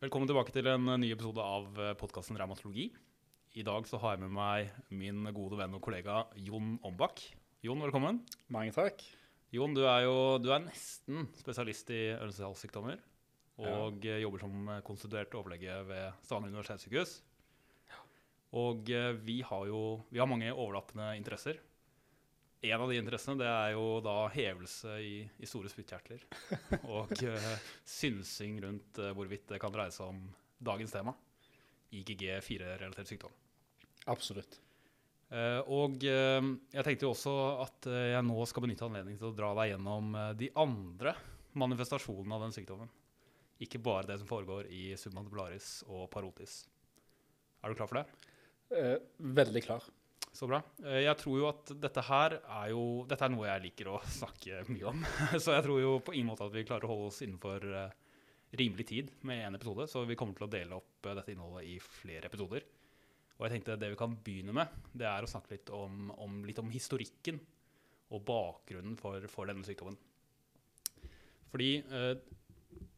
Velkommen tilbake til en ny episode av podkasten Revmatologi. I dag så har jeg med meg min gode venn og kollega Jon Ombak. Jon, velkommen. Mange takk. Jon, du er jo du er nesten spesialist i ørnesykdommer. og ja. jobber som konstituert overlege ved Stavanger universitetssykehus. Og eh, vi har jo vi har mange overlappende interesser. En av de interessene det er jo da hevelse i, i store spyttkjertler. og uh, synsing rundt uh, hvorvidt det kan dreie seg om dagens tema. IGG4-relatert sykdom. Absolutt. Uh, og jeg tenkte jo også at jeg nå skal benytte anledningen til å dra deg gjennom de andre manifestasjonene av den sykdommen. Ikke bare det som foregår i submantibularis og parotis. Er du klar for det? veldig klar. Så bra. Eh, jeg tror jo at dette her er jo Dette er noe jeg liker å snakke mye om. Så jeg tror jo på ingen måte at vi klarer å holde oss innenfor eh, rimelig tid med én episode. Så vi kommer til å dele opp eh, dette innholdet i flere episoder. Og jeg tenkte det vi kan begynne med, det er å snakke litt om, om, litt om historikken og bakgrunnen for, for denne sykdommen. Fordi eh,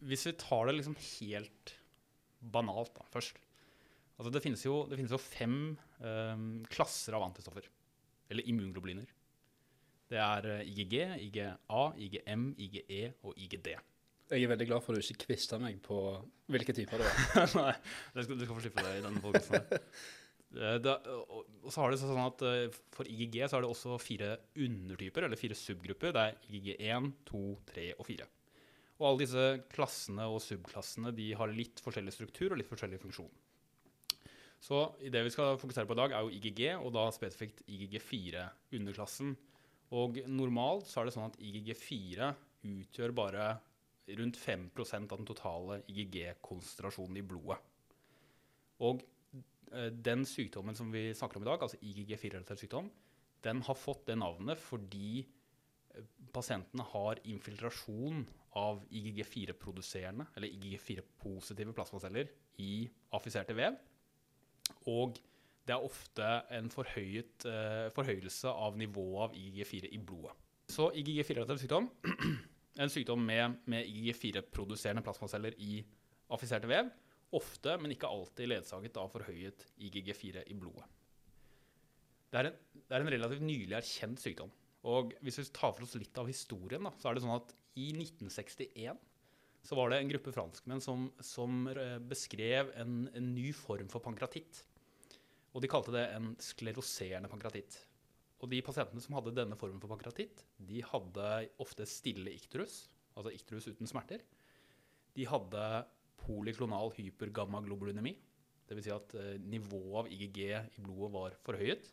hvis vi tar det liksom helt banalt da, først Altså det, finnes jo, det finnes jo fem klasser av antistoffer, eller immunglobuliner. Det er eh, IgG, IgA, IgM, IgE og IgD. Jeg er veldig glad for at du ikke kvista meg på hvilke typer det var. Nei, du skal, du skal få slippe det i denne podkasten. Eh, og så har det sånn at eh, For IgG så er det også fire undertyper, eller fire subgrupper. Det er IgG1, 2, 3 og 4. Og alle disse klassene og subklassene de har litt forskjellig struktur og litt forskjellig funksjon. Så det vi skal fokusere på i dag, er jo IGG, og da spesifikt IGG4-underklassen. Og normalt så er det sånn at IGG4 utgjør bare rundt 5% av den totale IGG-konsentrasjonen i blodet. Og eh, den sykdommen som vi snakker om i dag, altså IGG4-relatert sykdom, den har fått det navnet fordi eh, pasientene har infiltrasjon av IGG4-produserende, eller IGG4-positive plasmaceller i affiserte vev. Og det er ofte en forhøyet, eh, forhøyelse av nivået av IgG4 i blodet. Så IgG4-relatert sykdom, en sykdom med, med IgG4-produserende plasmaceller i affiserte vev, ofte, men ikke alltid ledsaget av forhøyet IgG4 i blodet. Det er, en, det er en relativt nylig erkjent sykdom. Og hvis vi tar for oss litt av historien, da, så er det sånn at i 1961 så var det en gruppe franskmenn som, som eh, beskrev en, en, ny form for pankratitt. Og de kalte det en skleroserende pankratitt. Og de pasientene som hadde denne formen for pankratitt, de hadde ofte stille ikterus, altså ikterus uten smerter. De hadde poliklonal hypergammaglobulinemi. Dvs. Si at eh, nivået av IGG i blodet var forhøyet.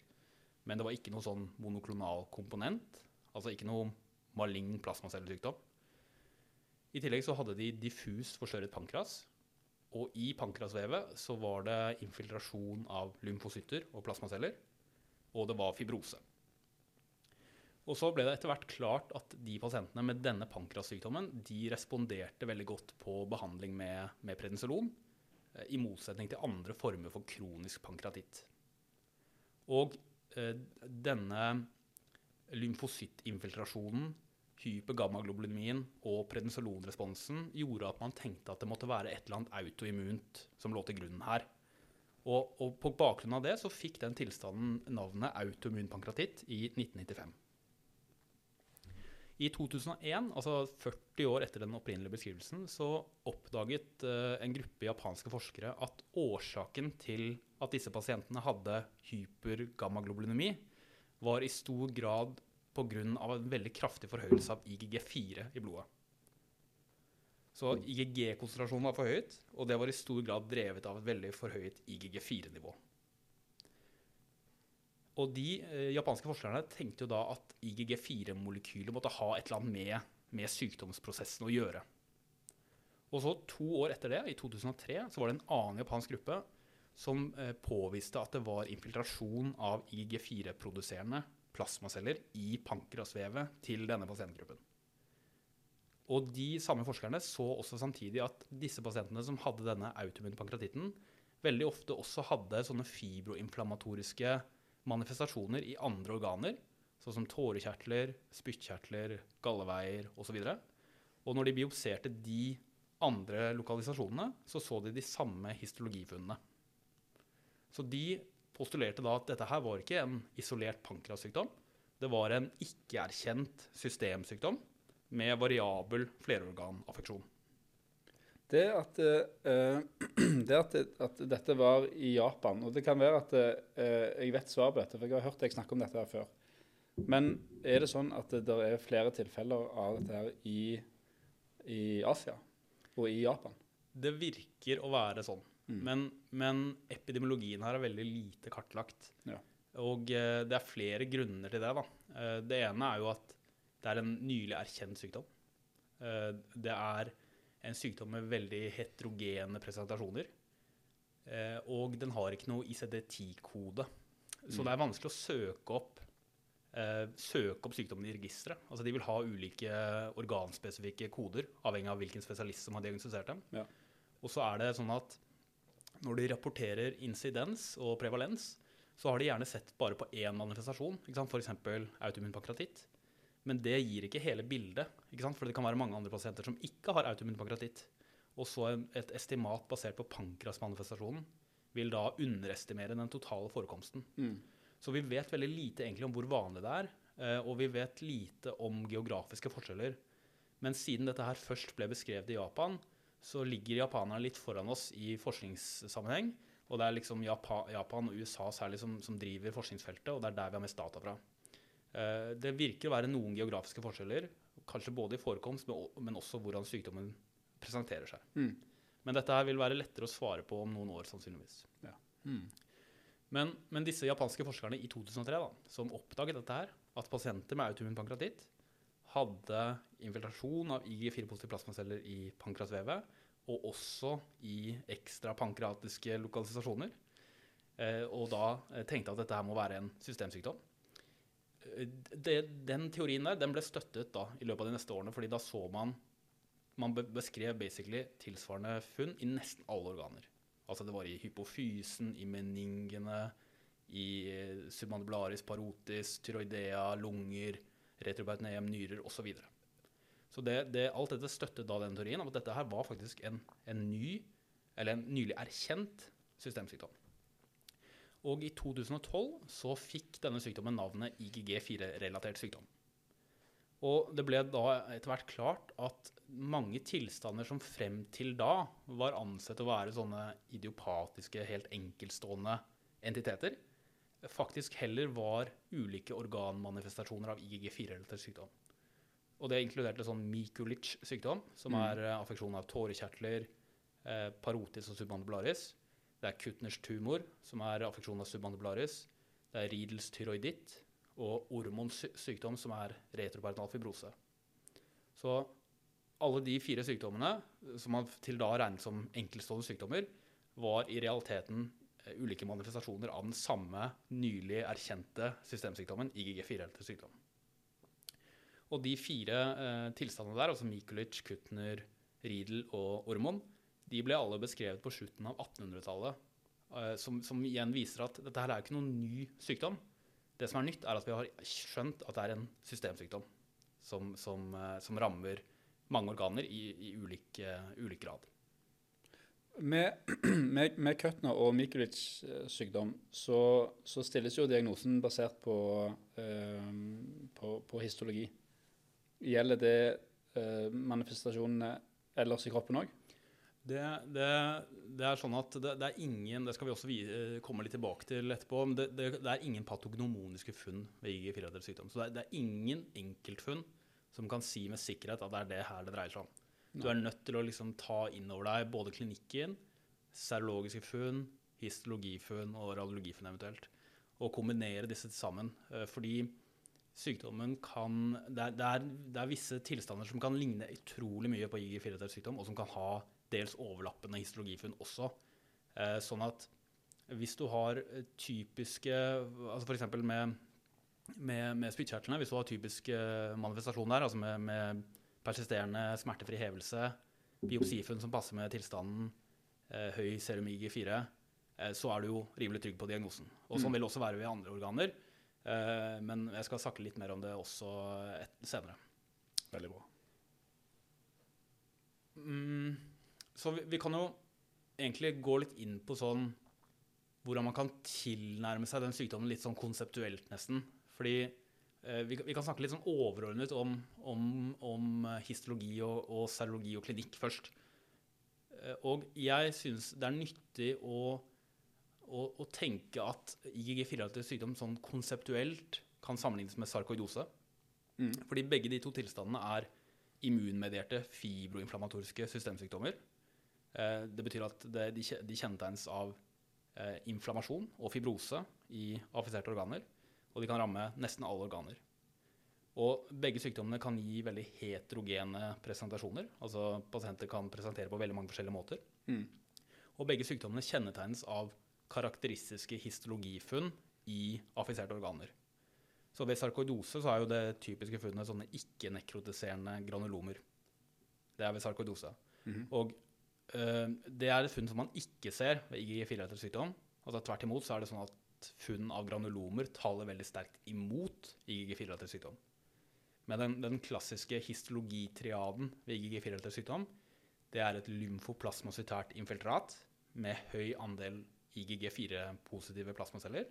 Men det var ikke noe sånn monoklonal komponent. Altså ikke noe malign plasmacellesykdom. I tillegg så hadde de diffus forstørret pankras. Og i pankrasvevet så var det infiltrasjon av lymfocytter og plasmaceller. Og det var fibrose. Og så ble det etter hvert klart at de pasientene med denne pankrassykdommen de responderte veldig godt på behandling med, med prednisolon, eh, i motsetning til andre former for kronisk pankratitt. Og eh, denne lymfocyttinfiltrasjonen hypergammaglobulinien og prednisolonresponsen gjorde at man tenkte at det måtte være et eller annet autoimmunt som lå til grunnen her. Og, og på bakgrunn av det så fikk den tilstanden navnet autoimmun pankratitt i 1995. I 2001, altså 40 år etter den opprinnelige beskrivelsen, så oppdaget uh, en gruppe japanske forskere at årsaken til at disse pasientene hadde hypergammaglobulinemi, var i stor grad pga. en veldig kraftig forhøyelse av IGG4 i blodet. Så IGG-konsentrasjonen var forhøyet, og det var i stor grad drevet av et veldig forhøyet IGG4-nivå. Og de eh, japanske forskerne tenkte jo da at IGG4-molekylet måtte ha et eller annet med, med, sykdomsprosessen å gjøre. Og så to år etter det, i 2003, så var det en annen japansk gruppe som eh, påviste at det var infiltrasjon av IGG4-produserende plasmaceller i pankrasvevet til denne pasientgruppen. Og de samme forskerne så også samtidig at disse pasientene som hadde denne autoimmunpankratitten, veldig ofte også hadde sånne fibroinflammatoriske manifestasjoner i andre organer, sånn som tårekjertler, spyttkjertler, galleveier osv. Og, når de biopserte de andre lokalisasjonene så så de de samme histologifunnene. Så de postulerte da at dette her var ikke en isolert pankrassykdom. Det var en ikke-erkjent systemsykdom med variabel flerorganaffeksjon. Det at, uh, det at, at dette var i Japan, og det kan være at uh, jeg vet svaret på dette, for jeg har hørt deg snakke om dette her før. Men er det sånn at det er flere tilfeller av dette her i, i Asia og i Japan? Det virker å være sånn. Mm. Men, men epidemiologien her er veldig lite kartlagt. Ja. Og eh, det er flere grunner til det. da. Eh, det ene er jo at det er en nylig erkjent sykdom. Eh, det er en sykdom med veldig heterogene presentasjoner. Eh, og den har ikke noe ICD-10-kode. Så Mm. det er vanskelig å søke opp, eh, søke opp sykdommen i registeret. Altså de vil ha ulike organspesifikke koder, avhengig av hvilken spesialist som har diagnostisert dem. Ja. Og så er det sånn at når de rapporterer insidens og prevalens, så har de gjerne sett bare på én manifestasjon, f.eks. autoimmun pankratitt. Men det gir ikke hele bildet, ikke for det kan være mange andre pasienter som ikke har autoimmun pankratitt. Og så et estimat basert på pankrasmanifestasjonen vil da underestimere den totale forekomsten. Mm. Så vi vet veldig lite egentlig om hvor vanlig det er, eh, og vi vet lite om geografiske forskjeller. Men siden dette her først ble beskrevet i Japan, så ligger japanerne litt foran oss i forskningssammenheng. Og det er liksom Japa Japan og USA særlig som, som driver forskningsfeltet, og det er der vi har mest data fra. Eh, Det virker å være noen geografiske forskjeller, kanskje både i forekomst, men også hvordan sykdommen presenterer seg. Mm. Men dette her vil være lettere å svare på om noen år, sannsynligvis. Mm. Men, men disse japanske forskerne i 2003 da, som oppdaget dette her, at pasienter med autoimmun pankreatitt hadde infiltrasjon av IG4-positive plasmaceller i pankrasvevet, og også i ekstra pankreatiske lokalisasjoner, eh, og da tenkte tenkte at dette her må være en systemsykdom. Eh, den teorien der den ble støttet da i løpet av de neste årene, fordi da så man man beskrev basically tilsvarende funn i nesten alle organer. Altså det var i hypofysen, i meningene, i eh, submandibularis parotis, tyroidea, lunger, retroperitoneum, nyrer osv. Så, videre. så det, det, alt dette støttet da den teorien om at dette her var faktisk en, en ny, eller en nylig erkjent systemsykdom. Og i 2012 så fikk denne sykdommen navnet IGG4-relatert sykdom. Og det ble da etter hvert klart at mange tilstander som frem til da var ansett å være sånne idiopatiske, helt enkeltstående entiteter, faktisk heller var ulike organmanifestasjoner av IGG4-relatert sykdom. Og det inkluderte sånn Mikulic sykdom, som Mm. er eh, affeksjon av tårekjertler, eh, parotis og submandibularis. Det er Kutners tumor, som er affeksjon av submandibularis. Det er Riedels tyroiditt og Ormons sykdom, som er retroperitonal fibrose. Så alle de fire sykdommene, som man til da regnet som enkeltstående sykdommer, var i realiteten ulike manifestasjoner av den samme nylig erkjente systemsykdommen, IGG4-relatert sykdom. Og de fire eh, tilstandene der, altså Mikulic, Kutner, Riedel og Ormon, de ble alle beskrevet på slutten av 1800-tallet, eh, som, som igjen viser at dette her er ikke noen ny sykdom. Det som er nytt, er at vi har skjønt at det er en systemsykdom som, som, eh, som rammer mange organer i, i ulik, eh, ulik grad. Med, med, med Kuttner og Mikulic eh, sykdom så, så stilles jo diagnosen basert på, eh, på, på histologi. Gjelder det eh, manifestasjonene ellers i kroppen òg? Det, det, det er sånn at det, det er ingen Det skal vi også eh, komme litt tilbake til etterpå. Men det, er ingen patognomoniske funn ved IG4-relatert sykdom. Så det det er ingen enkeltfunn som kan si med sikkerhet at det er det her det dreier seg om. Du er nødt til å liksom ta inn over deg både klinikken, serologiske funn, histologifunn og radiologifunn eventuelt. Og kombinere disse til sammen. Eh, Fordi sykdommen kan det er, det, er, visse tilstander som kan ligne utrolig mye på IG4-relatert sykdom, og som kan ha dels overlappende histologifunn også. Eh, sånn at hvis du har typiske altså F.eks. med, med, med spyttkjertlene, hvis du har typisk eh, manifestasjon der, altså med, med persisterende smertefri hevelse, biopsifunn som passer med tilstanden, eh, høy serum IG4, eh, så er du jo rimelig trygg på diagnosen. Og sånn Mm. vil det også være ved andre organer. Eh, men jeg skal snakke litt mer om det også senere. Veldig bra. mm, Så vi, kan jo egentlig gå litt inn på sånn hvordan man kan tilnærme seg den sykdommen litt sånn konseptuelt, nesten. Fordi vi, vi, kan snakke litt sånn overordnet om, om, om histologi og, og serologi og klinikk først. Eh, og jeg syns det er nyttig å, å, å tenke at IGG-4-relatet sykdom sånn konseptuelt kan sammenlignes med sarkoidose. Mm. Fordi begge de to tilstandene er immunmedierte fibroinflammatoriske systemsykdommer. Eh, det betyr at det, de, kjennetegnes av eh, inflammasjon og fibrose i affiserte organer. Og de kan ramme nesten alle organer. Og begge sykdommene kan gi veldig heterogene presentasjoner. Altså pasienter kan presentere på veldig mange forskjellige måter. Mm. Og begge sykdommene kjennetegnes av karakteristiske histologifunn i affiserte organer. Så ved sarkoidose så er jo det typiske funnet sånne ikke-nekrotiserende granulomer. Det er ved sarkoidose. Mm -hmm. Og øh, det er et funn som man ikke ser ved IGG4-sykdom. Altså Tvert imot så er det sånn at funn av granulomer taler veldig sterkt imot IGG4-sykdom. Men den, den, klassiske histologitriaden ved IGG4-sykdom det er et lymfoplasmacytært infiltrat med høy andel IGG4-positive plasmaceller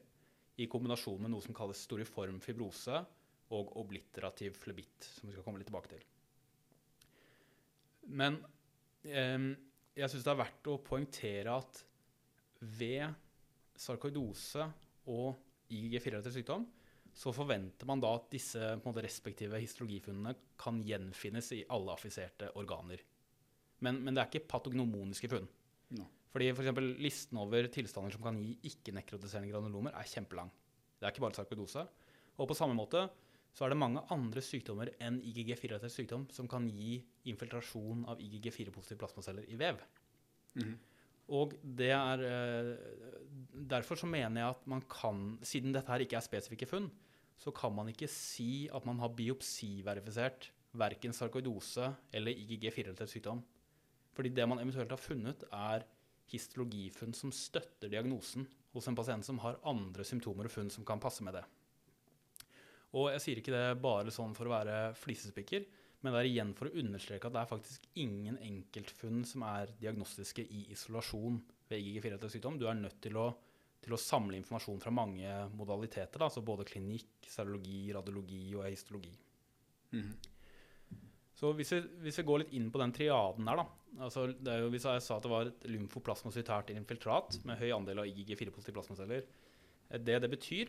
i kombinasjon med noe som kalles storiform fibrose og obliterativ flebitt, som vi skal komme litt tilbake til. Men eh, jeg syns det er verdt å poengtere at ved sarkoidose og IGG4-relatert sykdom så forventer man da at disse måte, respektive histologifunnene kan gjenfinnes i alle affiserte organer. Men, men det er ikke patognomoniske funn. No. Fordi for eksempel, Listen over tilstander som kan gi ikke-nekrotiserende granulomer, er kjempelang. Det er ikke bare sarkoidose. Og på samme måte så er det mange andre sykdommer enn IGG4-relatert sykdom som kan gi infiltrasjon av IGG4-positive plasmaceller i vev. Mm -hmm. Og det er eh, Derfor så mener jeg at man kan, siden dette her ikke er spesifikke funn, så kan man ikke si at man har biopsiverifisert verken sarkoidose eller IGG4-relatert sykdom. Fordi det man eventuelt har funnet, er histologifunn som støtter diagnosen hos en pasient som har andre symptomer og funn som kan passe med det. Og jeg sier ikke det bare sånn for å være flisespikker, men det er igjen for å understreke at det er faktisk ingen enkeltfunn som er diagnostiske i isolasjon ved IGG4-sykdom. Du er nødt til å, til å, samle informasjon fra mange modaliteter, altså både klinikk, serologi, radiologi og histologi. Mm. Så hvis vi, hvis vi, går litt inn på den triaden der, da, Altså, det er jo, hvis jeg sa at det var et lymfoplasmocytært infiltrat med høy andel av IgG4-positive plasmaceller Det det betyr,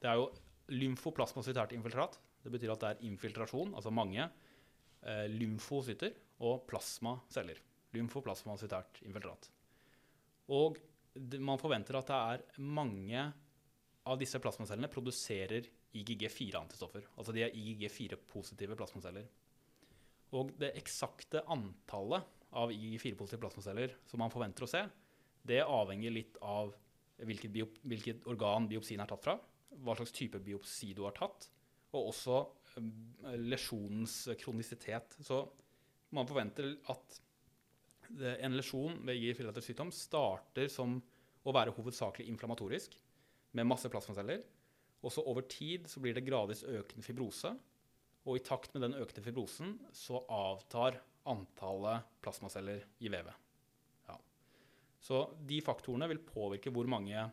det er jo lymfoplasmocytært infiltrat. Det betyr at det er infiltrasjon, altså mange eh, lymfocytter og plasmaceller. Lymfoplasmacytært infiltrat. Og man forventer at det er mange av disse plasmacellene produserer IgG4-antistoffer. Altså de er IgG4-positive plasmaceller. Og det eksakte antallet av IGG4-positive plasmaceller som man forventer å se, det avhenger litt av hvilket, biop hvilket organ biopsien er tatt fra, hva slags type biopsi du har tatt, og også eh, lesjonens kronisitet. Så man forventer at en lesjon ved IG-filater sykdom starter som å være hovedsakelig inflammatorisk, med masse plasmaceller. Og så over tid så blir det gradvis økende fibrose, og i takt med den økte fibrosen så avtar antallet plasmaceller i vevet. Ja. Så de faktorene vil påvirke hvor mange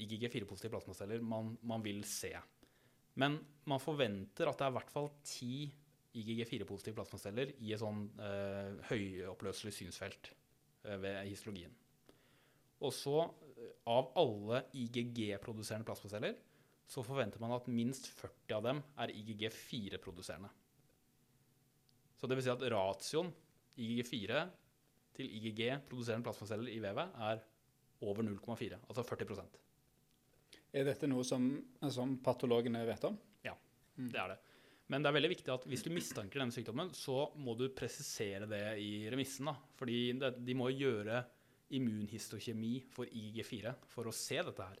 IGG4-positive plasmaceller man, man, vil se. Men man forventer at det er i hvert fall ti IGG4-positive plasmaceller i et sånn eh, høyoppløselig synsfelt eh, ved histologien. Og så, eh, av alle IGG-produserende plasmaceller, så forventer man at minst 40 av dem er IGG4-produserende. Så det vil si at ratioen IGG4 til IGG-produserende plasmaceller i vevet er over 0,4, altså 40 Er dette noe som, som patologene vet om? Ja, mm. det er det. Men det er veldig viktig at hvis du mistanker denne sykdommen, så må du presisere det i remissen. da. Fordi det, de må gjøre immunhistokjemi for IGG4 for å se dette her.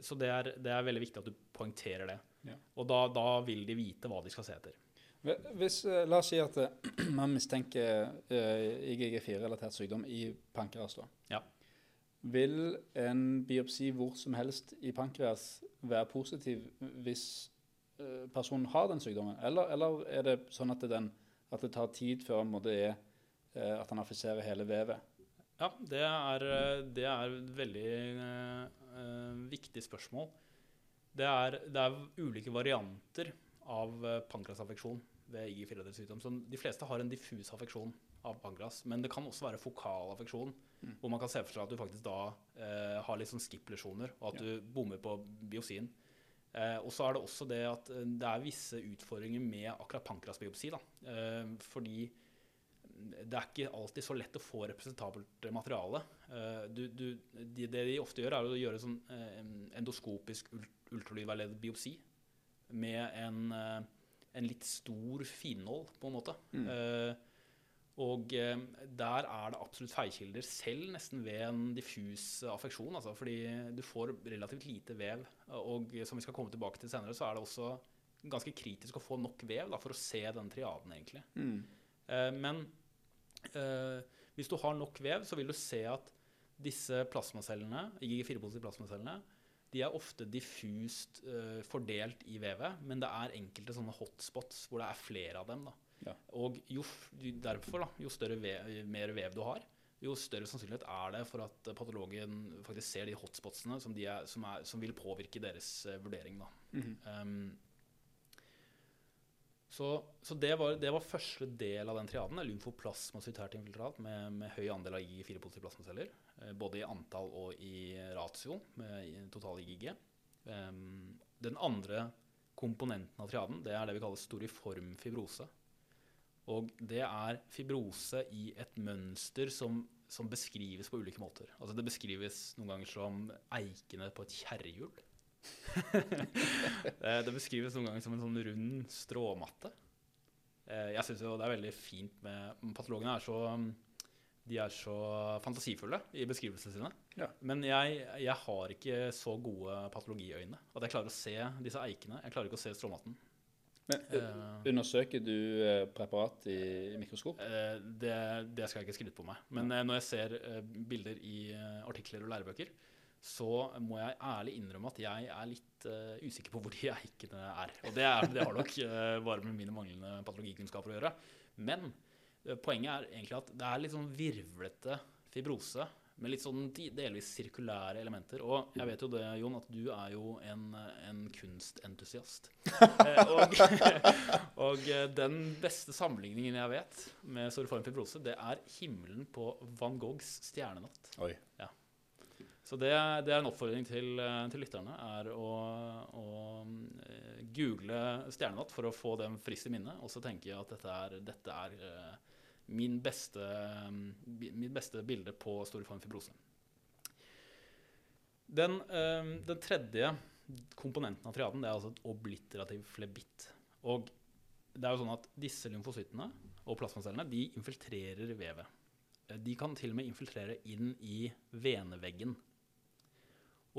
Så det er, det er, veldig viktig at du poengterer det. Ja. Og da, da, vil de vite hva de skal se etter. Hvis, eh, la oss si at uh, man mistenker uh, eh, IGG4-relatert sykdom i pankreas. Ja. Vil en biopsi hvor som helst i pankreas være positiv hvis uh, personen har den sykdommen? Eller, eller, er det sånn at det, den, at det tar tid før det er eh, at han affiserer hele vevet? Ja, det er, eh, det er et veldig eh, eh, viktig spørsmål. Det er, det er ulike varianter av eh, pankreasaffeksjon ved IG4-sykdom. Så de fleste har en diffus affeksjon av pankras. men det kan også være fokal affeksjon, Mm. hvor man kan se for seg at du faktisk da eh, har litt sånn skip-lesjoner, og at Ja. du bommer på biopsien. Eh, og så er det også det at eh, det er visse utfordringer med akkurat pankrasbiopsi. eh, fordi det er ikke alltid så lett å få representabelt materiale. Eh, du, du, de, det de ofte gjør, er å gjøre sånn eh, en endoskopisk ult ultralydveiledet biopsi med en, en litt stor finnål, på en måte. Mm. Og eh, der er det absolutt feilkilder, selv nesten ved en diffus affeksjon. Altså, fordi du får relativt lite vev. Og som vi skal komme tilbake til senere, så er det også ganske kritisk å få nok vev da, for å se den triaden, egentlig. Mm. Eh, men eh, hvis du har nok vev, så vil du se at disse plasmacellene, IG4-positive plasmacellene, de er ofte diffust eh, fordelt i vevet, men det er enkelte sånne hotspots hvor det er flere av dem. Da. Ja. Og jo, derfor, da, jo vev, mer vev du har, jo større sannsynlighet er det for at patologen faktisk ser de hotspotsene som, de er, som, er, som vil påvirke deres eh, vurdering. Da. Mhm. Um, så så det, var, det var første del av den triaden. Lymfoplasmacytært infiltrat med, med høy andel av IG4-positive plasmaceller. eh, Både i antall og i ratio med total IgG. Um, den andre komponenten av triaden det er det vi kaller storiform fibrose. Og det er fibrose i et mønster som, som beskrives på ulike måter. Altså Det beskrives noen ganger som eikene på et kjerrehjul. Eh, det beskrives noen ganger som en sånn rund stråmatte. Eh, Jeg syns jo det er veldig fint med Patologene er så de er så fantasifulle i beskrivelsene sine. Ja. Men jeg, jeg har ikke så gode patologiøyne at jeg klarer å se disse eikene. Jeg klarer ikke å se stråmatten. Men, Eh, undersøker du eh, preparat i mikroskop? Eh, det, det skal jeg ikke skryte på meg. Men når jeg ser bilder i artikler og lærebøker, så må jeg ærlig innrømme at jeg er litt uh, usikker på hvor de eikene er. Og det, er, det har nok uh, bare med mine manglende patologikunnskaper å gjøre. Men uh, poenget er egentlig at det er litt sånn virvlete fibrose med litt sånn delvis sirkulære elementer. Og jeg vet jo det, Jon, at du er jo en, en kunstentusiast. Eh, og, og eh, den beste sammenligningen jeg vet med soriform fibrose, det er himmelen på Van Goghs stjernenatt. Oi. Så det, det er en oppfordring til, eh, til lytterne, er å, å google stjernenatt for å få dem friskt i minne. Og så tenker jeg at dette er, dette er min beste, mitt beste bilde på storiform fibrose. Den, eh, den tredje komponenten av triaden det er altså et obliterativ flebitt. Og det er jo sånn at disse lymfocyttene og plasmacellene de infiltrerer vevet. Eh, De kan til og med infiltrere inn i veneveggen.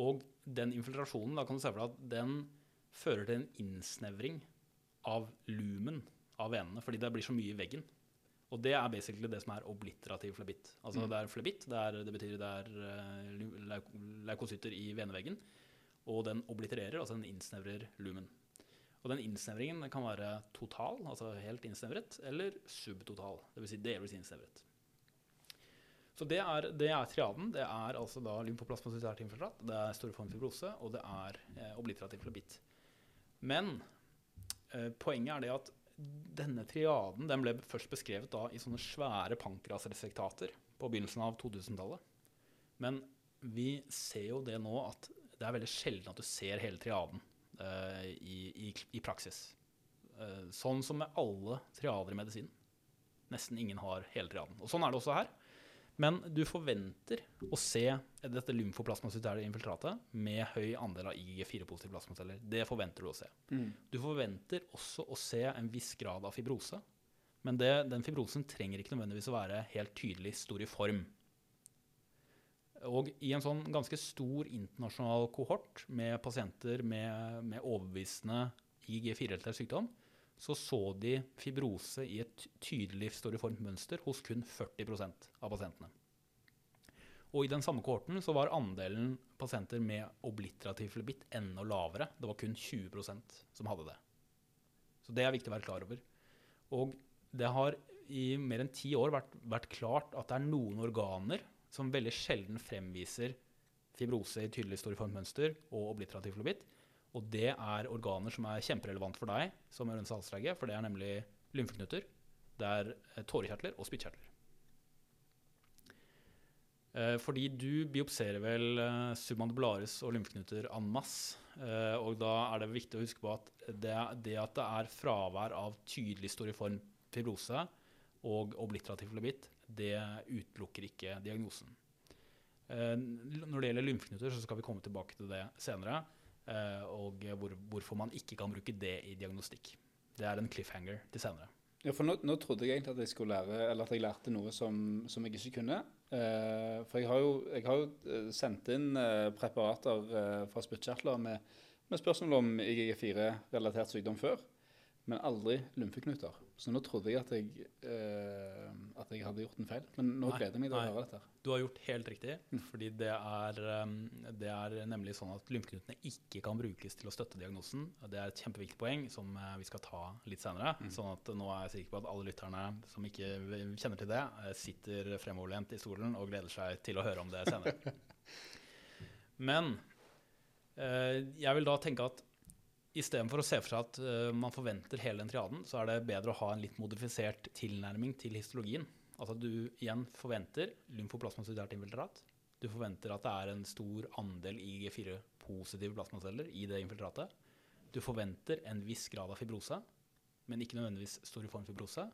Og den infiltrasjonen da kan du se for deg at den fører til en innsnevring av lumen av venene, fordi det blir så mye i veggen. Og det er basically det som er obliterativ flebitt. Altså Mm. det er flebitt, det, er, det betyr det er eh, leukocytter i veneveggen, og den oblitererer, altså den innsnevrer lumen. Og den innsnevringen den kan være total, altså helt innsnevret, eller subtotal, dvs. Si delvis innsnevret. Så det er, det er triaden. Det er altså da lymfoplasmasytært infiltrat, det er store form fibrose, og det er eh, obliterativ flebitt. Men eh, poenget er det at denne triaden den ble først beskrevet da i sånne svære pankrasresektater på begynnelsen av 2000-tallet. Men vi ser jo det nå at det er veldig sjelden at du ser hele triaden uh, i, i, i praksis. Uh, sånn som med alle triader i medisin. Nesten ingen har hele triaden. Og sånn er det også her. Men du forventer å se dette lymfoplasmacytære infiltratet med høy andel av IgG4-positive plasmaceller. Det forventer du å se. Mm. Du forventer også å se en viss grad av fibrose. Men det, den fibrosen trenger ikke nødvendigvis å være helt tydelig stor i form. Og i en sånn ganske stor internasjonal kohort med pasienter med, med overbevisende IgG4-relatert sykdom, så så de fibrose i et tydelig storiformt mønster hos kun 40% av pasientene. Og i den samme kohorten så var andelen pasienter med obliterativ flebitt enda lavere. Det var kun 20% som hadde det. Så det er viktig å være klar over. Og det har i mer enn ti år vært, vært klart at det er noen organer som veldig sjelden fremviser fibrose i tydelig storiformt mønster og obliterativ flubitt. Og det er organer som er kjemperelevant for deg som er halslege, for det er nemlig lymfeknuter, det er eh, tårekjertler og spyttkjertler. Eh, fordi du biopserer vel eh, submandibularis og lymfeknuter en masse. Og da er det viktig å huske på at det, det at det er fravær av tydelig storiform fibrose og obliterativ flebitt, det utelukker ikke diagnosen. Når det gjelder lymfeknuter, så skal vi komme tilbake til det senere. Eh, og hvor, hvorfor man ikke kan bruke det i diagnostikk. Det er en cliffhanger til senere. Ja, for nå, nå, trodde jeg egentlig at jeg skulle lære, eller at jeg lærte noe som, som jeg ikke kunne. Eh, for jeg har, jo, jeg har, jo, eh, sendt inn eh, preparater eh, fra spyttkjertler med, med, spørsmål om IGG4-relatert sykdom før men aldri lymfeknuter. Så nå trodde jeg at jeg, eh, at jeg hadde gjort en feil. Men nå nei, gleder jeg meg til å høre dette. Du har gjort helt riktig. Mm. fordi det er, det er, nemlig sånn at lymfeknutene ikke kan brukes til å støtte diagnosen. Det er et kjempeviktig poeng som eh, vi skal ta litt senere. Mm. sånn at nå er jeg sikker på at alle lytterne som ikke kjenner til det, eh, sitter fremoverlent i stolen og gleder seg til å høre om det senere. Men eh, jeg vil da tenke at Istedenfor å se for seg at uh, man forventer hele den triaden, så er det bedre å ha en litt modifisert tilnærming til histologien. Altså du igjen forventer lymfoplasmasidert infiltrat. Du forventer at det er en stor andel IG4-positive plasmaceller i det infiltratet. Du forventer en viss grad av fibrose, men ikke nødvendigvis storiform fibrose.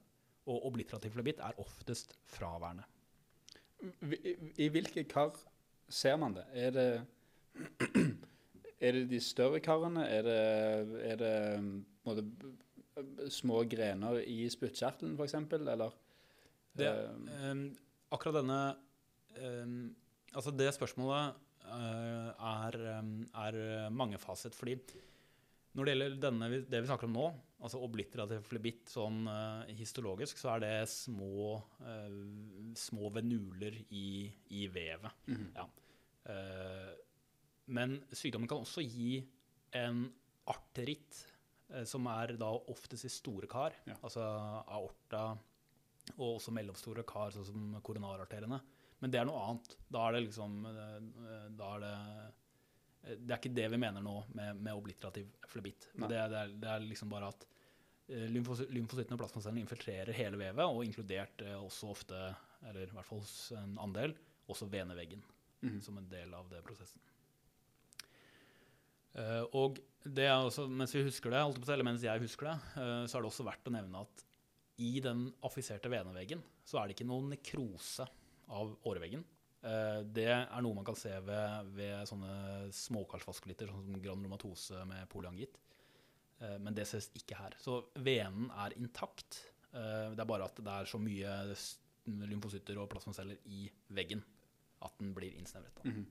Og obliterativ flebitt er oftest fraværende. I, I hvilke kar ser man det? Er det er det de større karene? Er det, er det måte, små grener i spyttkjertelen, f.eks., eller? Det, um, akkurat denne um, Altså, det spørsmålet uh, er, um, er mangefaset. Fordi når det gjelder denne, det vi snakker om nå, altså obliterativ flebitt sånn uh, histologisk, så er det små, uh, små venuler i, i vevet. Mm -hmm. ja. Men sykdommen kan også gi en arteritt, eh, som er da oftest i store kar, ja. altså aorta og også mellomstore kar, sånn som koronararterene. Men det er noe annet. Da er det liksom eh, Da er det eh, Det er ikke det vi mener nå med, med obliterativ flebitt. Det, det, det, er, liksom bare at lymfocyttene og plasmacellene infiltrerer hele vevet, og inkludert også ofte, eller i hvert fall hos en andel, også veneveggen mm -hmm. som en del av det prosessen. Uh, og det er også, mens vi husker det, eller mens jeg husker det, uh, så er det også verdt å nevne at i den affiserte veneveggen så er det ikke noen nekrose av åreveggen. Uh, det er noe man kan se ved, ved sånne småkarsvaskulitter, sånn som granulomatose med polyangitt. men det ses ikke her. Så venen er intakt. det er bare at det er så mye lymfocytter og plasmaceller i veggen at den blir innsnevret. Mm -hmm.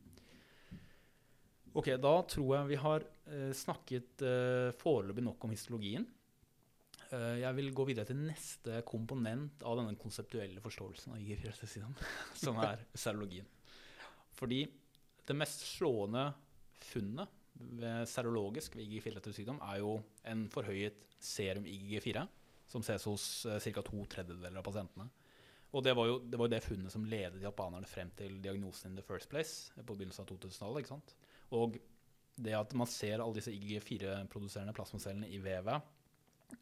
Ok, da tror jeg vi har eh, snakket eh, foreløpig nok om histologien. Eh, jeg vil gå videre til neste komponent av denne konseptuelle forståelsen av IG4-sykdom, som er serologien. Fordi det mest slående funnet ved serologisk ved IG4-sykdom er jo en forhøyet serum IgG4, som ses hos eh, ca. to tredjedeler av pasientene. Og det var, jo, det var det funnet som ledet japanerne frem til diagnosen in the first place på begynnelsen av 2000-tallet. ikke sant? Og det at man ser alle disse IgG4-produserende plasmacellene i vevet,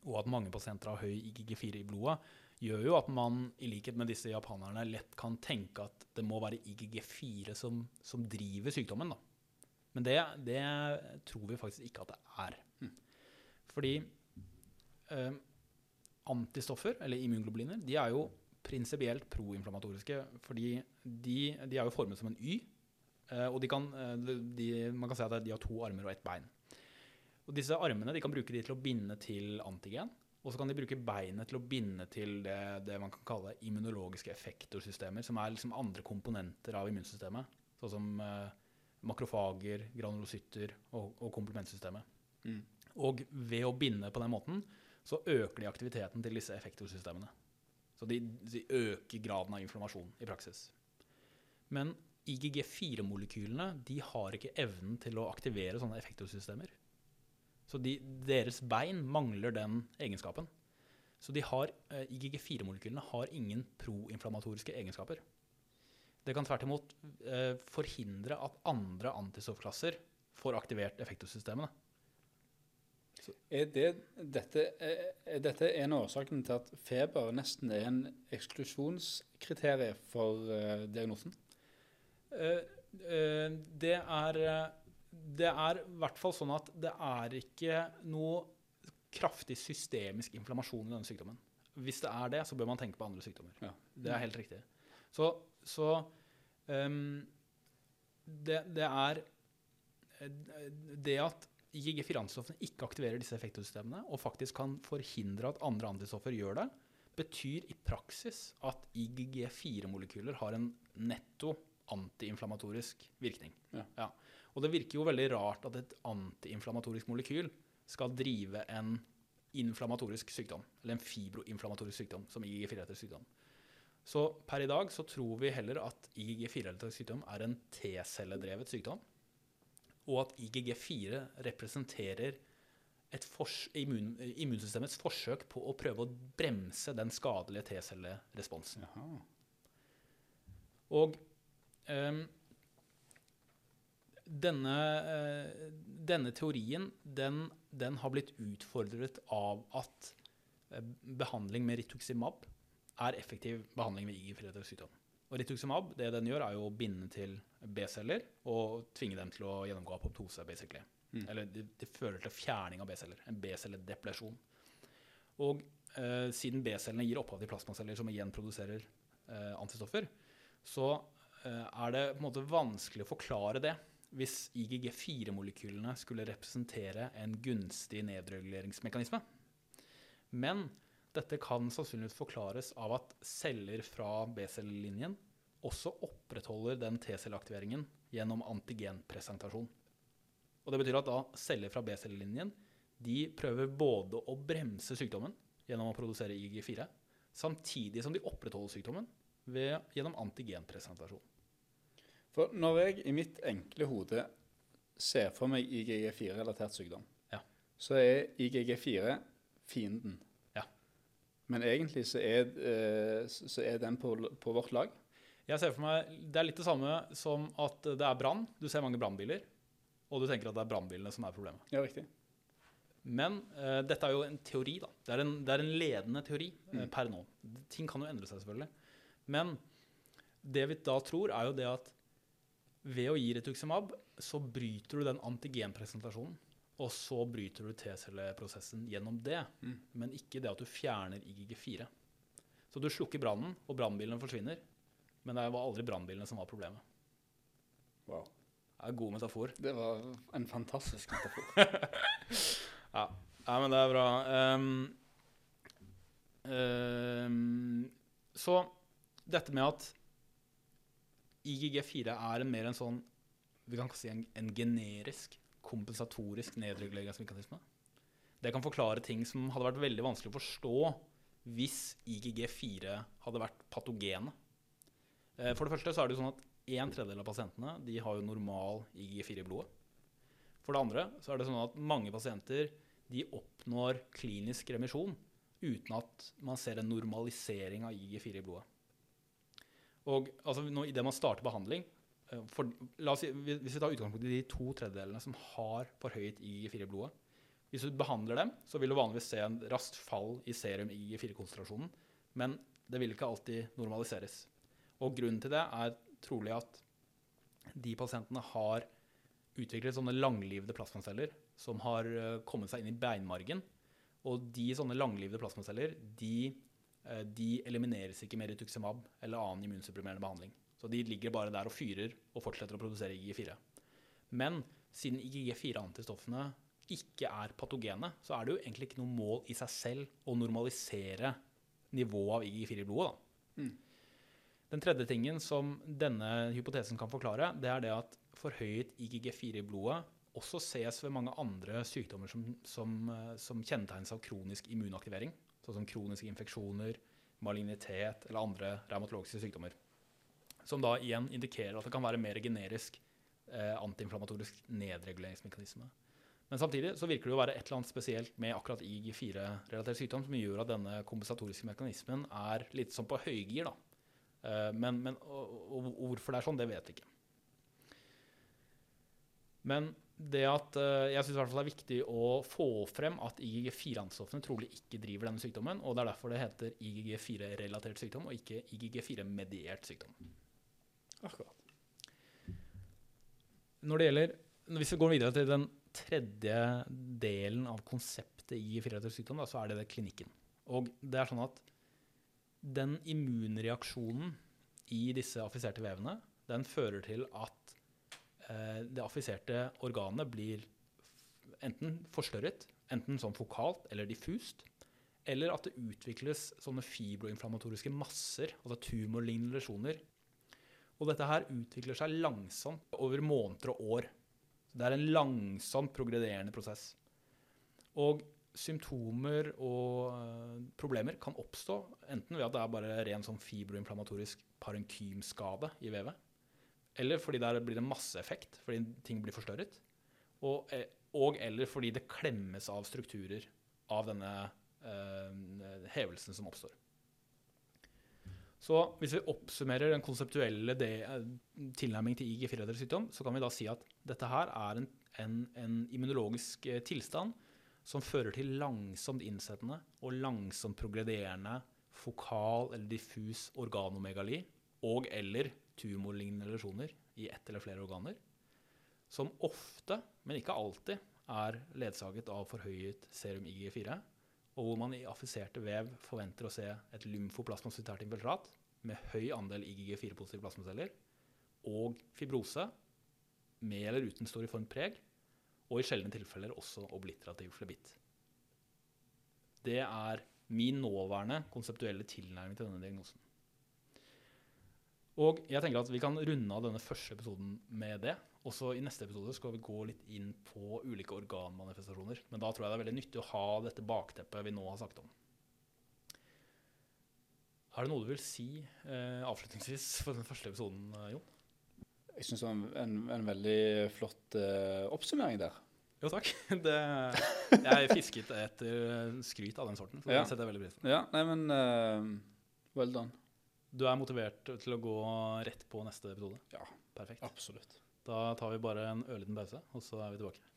og at mange pasienter har høy IgG4 i blodet, gjør jo at man i likhet med disse japanerne lett kan tenke at det må være IgG4 som, som driver sykdommen. Da. Men det, det, tror vi faktisk ikke at det er. Mm. Fordi eh, antistoffer, eller immunglobuliner, de er jo prinsipielt proinflamatoriske. Fordi de, de, er jo formet som en Y, og de kan, uh, de, man kan si at de har to armer og ett bein. Og disse armene de kan bruke de til å binde til antigen. Og så kan de bruke beinet til å binde til det, det man kan kalle immunologiske effektorsystemer, som er liksom andre komponenter av immunsystemet. Sånn som eh, makrofager, granulocytter og, og komplementsystemet. Mm. Og ved å binde på den måten, så øker de aktiviteten til disse effektorsystemene. Så de, de øker graden av inflammasjon i praksis. Men IGG4-molekylene de har ikke evnen til å aktivere sånne effektorsystemer. Så de, deres bein mangler den egenskapen. Så eh, IGG4-molekylene har ingen proinflamatoriske egenskaper. Det kan tvert imot eh, forhindre at andre antistoffklasser får aktivert effektorsystemene. Er, det, dette, er, er dette en av årsakene til at feber nesten er en eksklusjonskriterium for eh, diagnosen? Eh, eh, det er eh, Det er i hvert fall sånn at det er ikke noe kraftig systemisk inflammasjon i denne sykdommen. Hvis det er det, så bør man tenke på andre sykdommer. Ja. Det er helt riktig. Så, så um, det, det er Det at IGG4-antistoffene ikke aktiverer disse effektorsystemene, og faktisk kan forhindre at andre antistoffer gjør det, betyr i praksis at IGG4-molekyler har en netto antiinflammatorisk virkning. Ja. Og det virker jo veldig rart at et antiinflamatorisk molekyl skal drive en inflammatorisk sykdom, eller en fibroinflammatorisk sykdom, som IGG4-relatert sykdom. Så per i dag så tror vi heller at IGG4-relatert sykdom er en T-celledrevet sykdom, og at IGG4 representerer et fors immun immunsystemets forsøk på å prøve å bremse den skadelige T-celleresponsen. Og denne, eh, denne teorien den, den har blitt utfordret av at eh, behandling med rituximab er effektiv behandling ved IG-relatert sykdom. Og rituximab det den gjør, er jo å binde til B-celler og tvinge dem til å gjennomgå apoptose. basically. Mm. Eller det, det fører til fjerning av B-celler. En B-celledeplasjon. Og eh, siden B-cellene gir opphav til plasmaceller som igjen produserer eh, antistoffer, så er det på en måte vanskelig å forklare det hvis IGG4-molekylene skulle representere en gunstig nedreguleringsmekanisme. Men dette kan sannsynligvis forklares av at celler fra B-cellelinjen også opprettholder den T-celleaktiveringen gjennom antigenpresentasjon. Og det betyr at da celler fra B-cellelinjen de prøver både å bremse sykdommen gjennom å produsere IgG4, samtidig som de opprettholder sykdommen ved, gjennom antigenpresentasjon. For når jeg i mitt enkle hode ser for meg IGG4-relatert sykdom, Ja. så er IGG4 fienden. Ja. Men egentlig så er, eh, så er den på, på vårt lag. Jeg ser for meg, Det er litt det samme som at det er brann. Du ser mange brannbiler, og du tenker at det er brannbilene som er problemet. Ja, riktig. Men uh, dette er jo en teori, da. Det er en, det er en ledende teori eh, Mm. per nå. Ting kan jo endre seg, selvfølgelig. Men det vi da tror, er jo det at ved å gi rituximab, så bryter du den antigenpresentasjonen. Og så bryter du T-celleprosessen gjennom det, Mm. men ikke det at du fjerner IGG4. Så du slukker brannen, og brannbilene forsvinner. Men det var aldri brannbilene som var problemet. Wow. Det er en god metafor. Det var en fantastisk metafor. Ja, ja men det er bra. Um, um, så dette med at IGG4 er en mer en sånn Vi kan si en, en generisk, kompensatorisk nedreguleringsmekanisme. Det kan forklare ting som hadde vært veldig vanskelig å forstå hvis IGG4 hadde vært patogene. Eh, For det første så er det sånn at en tredjedel av pasientene de har jo normal IGG4 i blodet. For det andre så er det sånn at mange pasienter de oppnår klinisk remisjon uten at man ser en normalisering av IGG4 i blodet. Og altså, nå, Idet man starter behandling eh, for, si, Hvis vi tar utgangspunkt i de to tredjedelene som har forhøyet IG4 i blodet Hvis du behandler dem, så vil du vanligvis se en raskt fall i serum IG4-konsentrasjonen, men det vil ikke alltid normaliseres. Og Grunnen til det er trolig at de pasientene har utviklet sånne langlivede plasmaceller som har eh, kommet seg inn i beinmargen. Og de sånne langlivede plasmaceller de, de elimineres ikke med rituximab eller annen immunsupprimerende behandling. Så de ligger bare der og fyrer og fortsetter å produsere IgG4. Men siden IgG4-antistoffene ikke er patogene, så er det jo egentlig ikke noe mål i seg selv å normalisere nivået av IgG4 i blodet. Mm. Den tredje tingen som denne hypotesen kan forklare, det er det at forhøyet IgG4 i blodet også ses ved mange andre sykdommer som, som, eh, som kjennetegnes av kronisk immunaktivering, sånn som kroniske infeksjoner, malignitet eller andre revmatologiske sykdommer. Som da igjen indikerer at det kan være mer generisk eh, antiinflammatorisk nedreguleringsmekanisme. Men samtidig så virker det å være et eller annet spesielt med akkurat IG4-relatert sykdom som gjør at denne kompensatoriske mekanismen er litt sånn på høygir. Eh, Men, men og, og hvorfor det er sånn, det vet vi ikke. Men det at eh, jeg syns det er viktig å få frem at IGG4-antistoffene trolig ikke driver denne sykdommen, og det er derfor det heter IGG4-relatert sykdom og ikke IGG4-mediert sykdom. Akkurat. Når det gjelder, Hvis vi går videre til den tredje delen av konseptet i firerelatert sykdom, da, så er det, det klinikken. Og det er sånn at den immunreaksjonen i disse affiserte vevene, den fører til at det affiserte organet blir enten forstørret, enten sånn fokalt eller diffust, eller at det utvikles sånne fibroinflammatoriske masser, altså tumorlignende lesjoner. Og dette her utvikler seg langsomt over måneder og år. Det er en langsomt progrederende prosess. Og symptomer og øh, problemer kan oppstå enten ved at det er bare ren sånn fibroinflammatorisk parenkymskade i vevet, eller fordi det er- blir det masseeffekt fordi ting blir forstørret, og, eh, og eller fordi det klemmes av strukturer av denne eh, hevelsen som oppstår. Så hvis vi oppsummerer den konseptuelle tilnærmingen til IG4-relatert sykdom, så kan vi da si at dette her er en, en, en immunologisk eh, tilstand som fører til langsomt innsettende og langsomt progrederende fokal eller diffus organomegali og eller tumorlignende lesjoner i ett eller flere organer, som ofte, men ikke alltid, er ledsaget av forhøyet serum IG4, og hvor man i affiserte vev forventer å se et lymfoplasmacytært infiltrat med høy andel IgG4-positive plasmaceller og fibrose med eller uten storiformt preg, og i sjeldne tilfeller også obliterativ flebitt. Det er min nåværende konseptuelle tilnærming til denne diagnosen. Og jeg tenker at vi kan runde av denne første episoden med det. Også i neste episode skal vi gå litt inn på ulike organmanifestasjoner. Men da tror jeg det er veldig nyttig å ha dette bakteppet vi nå har sagt om. Er det noe du vil si eh, avslutningsvis for den første episoden, eh, Jon? Jeg syns det var en, en, en veldig flott eh, oppsummering der. Jo, takk. Det, jeg fisket etter skryt av den sorten, så Ja. det setter jeg veldig pris på. Ja, nei, men uh, well done. Du er motivert til å gå rett på neste episode? Ja. Perfekt. Absolutt. Da tar vi bare en ørliten pause, og så er vi tilbake.